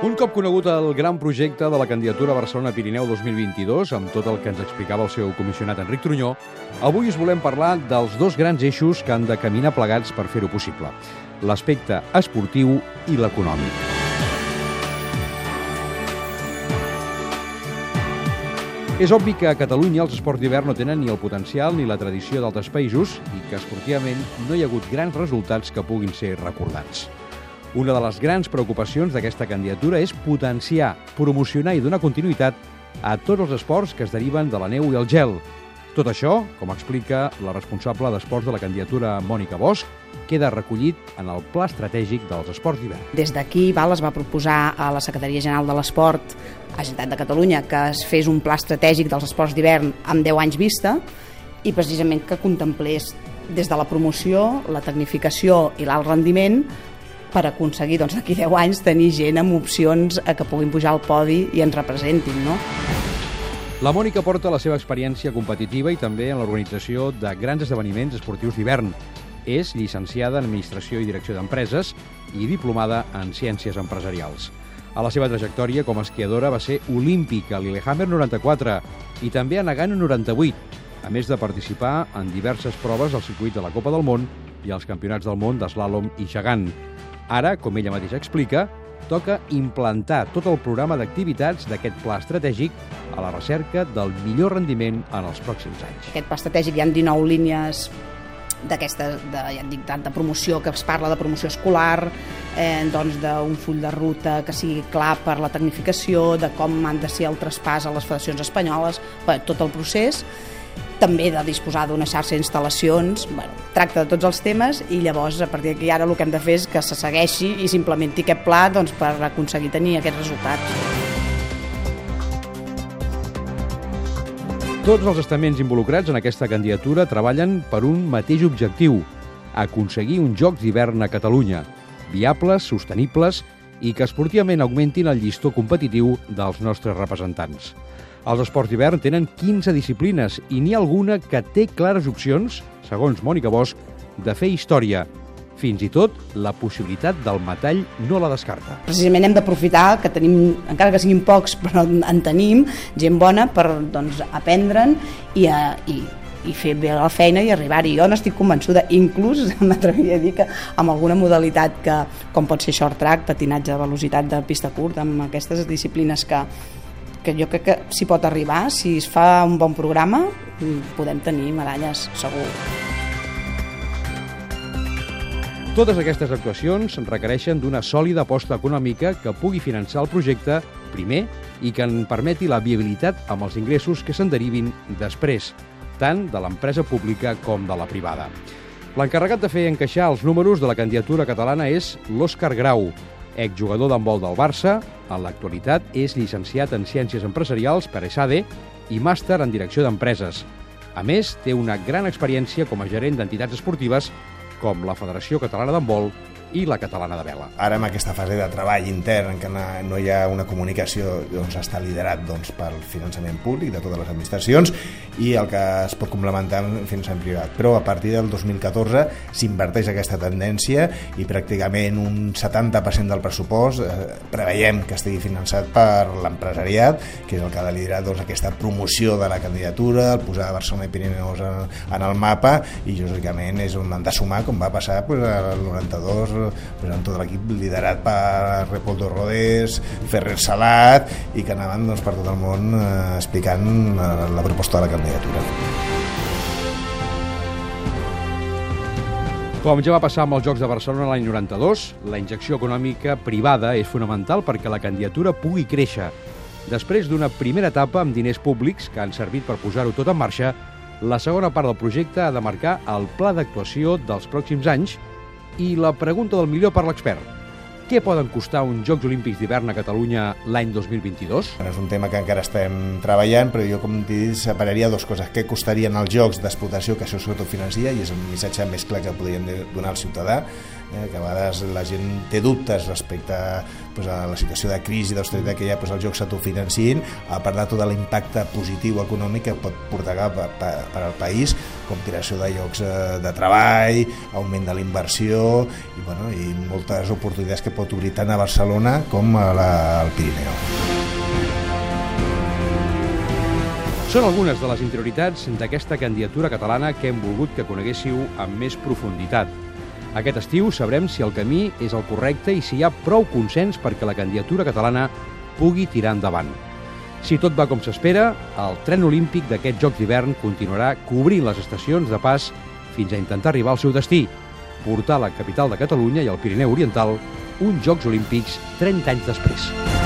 Un cop conegut el gran projecte de la candidatura Barcelona-Pirineu 2022, amb tot el que ens explicava el seu comissionat Enric Trunyó, avui us volem parlar dels dos grans eixos que han de caminar plegats per fer-ho possible, l'aspecte esportiu i l'econòmic. És obvi que a Catalunya els esports d'hivern no tenen ni el potencial ni la tradició d'altres països i que esportivament no hi ha hagut grans resultats que puguin ser recordats. Una de les grans preocupacions d'aquesta candidatura és potenciar, promocionar i donar continuïtat a tots els esports que es deriven de la neu i el gel. Tot això, com explica la responsable d'esports de la candidatura Mònica Bosch, queda recollit en el Pla Estratègic dels Esports d'hivern. Des d'aquí Val es va proposar a la Secretaria General de l'Esport, a Generalitat de Catalunya, que es fes un pla estratègic dels esports d'hivern amb 10 anys vista i precisament que contemplés des de la promoció, la tecnificació i l'alt rendiment per aconseguir doncs, d'aquí 10 anys tenir gent amb opcions a que puguin pujar al podi i ens representin. No? La Mònica porta la seva experiència competitiva i també en l'organització de grans esdeveniments esportius d'hivern. És llicenciada en Administració i Direcció d'Empreses i diplomada en Ciències Empresarials. A la seva trajectòria com a esquiadora va ser olímpica a Lillehammer 94 i també a Nagano 98, a més de participar en diverses proves al circuit de la Copa del Món i als campionats del món d'eslàlom i gegant. Ara, com ella mateixa explica, toca implantar tot el programa d'activitats d'aquest pla estratègic a la recerca del millor rendiment en els pròxims anys. Aquest pla estratègic hi ha 19 línies d'aquesta, de, ja dic, de promoció, que es parla de promoció escolar, eh, doncs d'un full de ruta que sigui clar per la tecnificació, de com han de ser el traspàs a les federacions espanyoles, bé, tot el procés, també de disposar d'una xarxa d'instal·lacions, bueno, tracta de tots els temes i llavors a partir d'aquí ara el que hem de fer és que se segueixi i s'implementi aquest pla doncs, per aconseguir tenir aquests resultats. Tots els estaments involucrats en aquesta candidatura treballen per un mateix objectiu, aconseguir uns Jocs d'hivern a Catalunya, viables, sostenibles i que esportivament augmentin el llistó competitiu dels nostres representants. Els esports d'hivern tenen 15 disciplines i n'hi ha alguna que té clares opcions, segons Mònica Bosch, de fer història. Fins i tot la possibilitat del metall no la descarta. Precisament hem d'aprofitar que tenim, encara que siguin pocs, però en tenim gent bona per doncs, aprendre'n i, a, i, i fer bé la feina i arribar-hi. Jo n'estic convençuda, inclús m'atreviria a dir que amb alguna modalitat que, com pot ser short track, patinatge de velocitat de pista curta, amb aquestes disciplines que, que jo crec que s'hi pot arribar, si es fa un bon programa, podem tenir medalles, segur. Totes aquestes actuacions requereixen d'una sòlida aposta econòmica que pugui finançar el projecte primer i que en permeti la viabilitat amb els ingressos que se'n derivin després, tant de l'empresa pública com de la privada. L'encarregat de fer encaixar els números de la candidatura catalana és l'Òscar Grau, exjugador d'handbol del Barça, en l'actualitat és llicenciat en Ciències Empresarials per ESADE i màster en Direcció d'Empreses. A més, té una gran experiència com a gerent d'entitats esportives com la Federació Catalana d'Handbol i la catalana de vela. Ara en aquesta fase de treball intern què no hi ha una comunicació doncs està liderat doncs, pel finançament públic de totes les administracions i el que es pot complementar amb finançament privat. Però a partir del 2014 s'inverteix aquesta tendència i pràcticament un 70% del pressupost eh, preveiem que estigui finançat per l'empresariat, que és el que ha de liderar doncs, aquesta promoció de la candidatura, el posar Barcelona i Pirineus en, en el mapa i lògicament és on han de sumar com va passar pues, al 92 pues, amb tot l'equip liderat per Repoldo Rodés, Ferrer Salat i que anaven doncs, per tot el món eh, explicant eh, la proposta de la candidatura. Com ja va passar amb els Jocs de Barcelona l'any 92, la injecció econòmica privada és fonamental perquè la candidatura pugui créixer. Després d'una primera etapa amb diners públics que han servit per posar-ho tot en marxa, la segona part del projecte ha de marcar el pla d'actuació dels pròxims anys i la pregunta del millor per l'expert. Què poden costar uns Jocs Olímpics d'hivern a Catalunya l'any 2022? És un tema que encara estem treballant, però jo, com t'he dit, separaria dues coses. Què costarien els jocs d'explotació, que això s'autofinancia, i és el missatge més clar que podrien donar al ciutadà, eh, que a vegades la gent té dubtes respecte pues, a la situació de crisi d'austeritat que hi ha, pues, els jocs s'autofinancin, a part de tot l'impacte positiu econòmic que pot portar per, per, per al país, com creació de llocs eh, de treball, augment de la inversió i, bueno, i moltes oportunitats que pot obrir tant a Barcelona com a la, al Pirineu. Són algunes de les interioritats d'aquesta candidatura catalana que hem volgut que coneguéssiu amb més profunditat. Aquest estiu sabrem si el camí és el correcte i si hi ha prou consens perquè la candidatura catalana pugui tirar endavant. Si tot va com s'espera, el tren olímpic d'aquest Jocs d'hivern continuarà cobrint les estacions de pas fins a intentar arribar al seu destí, portar la capital de Catalunya i el Pirineu Oriental uns Jocs Olímpics 30 anys després.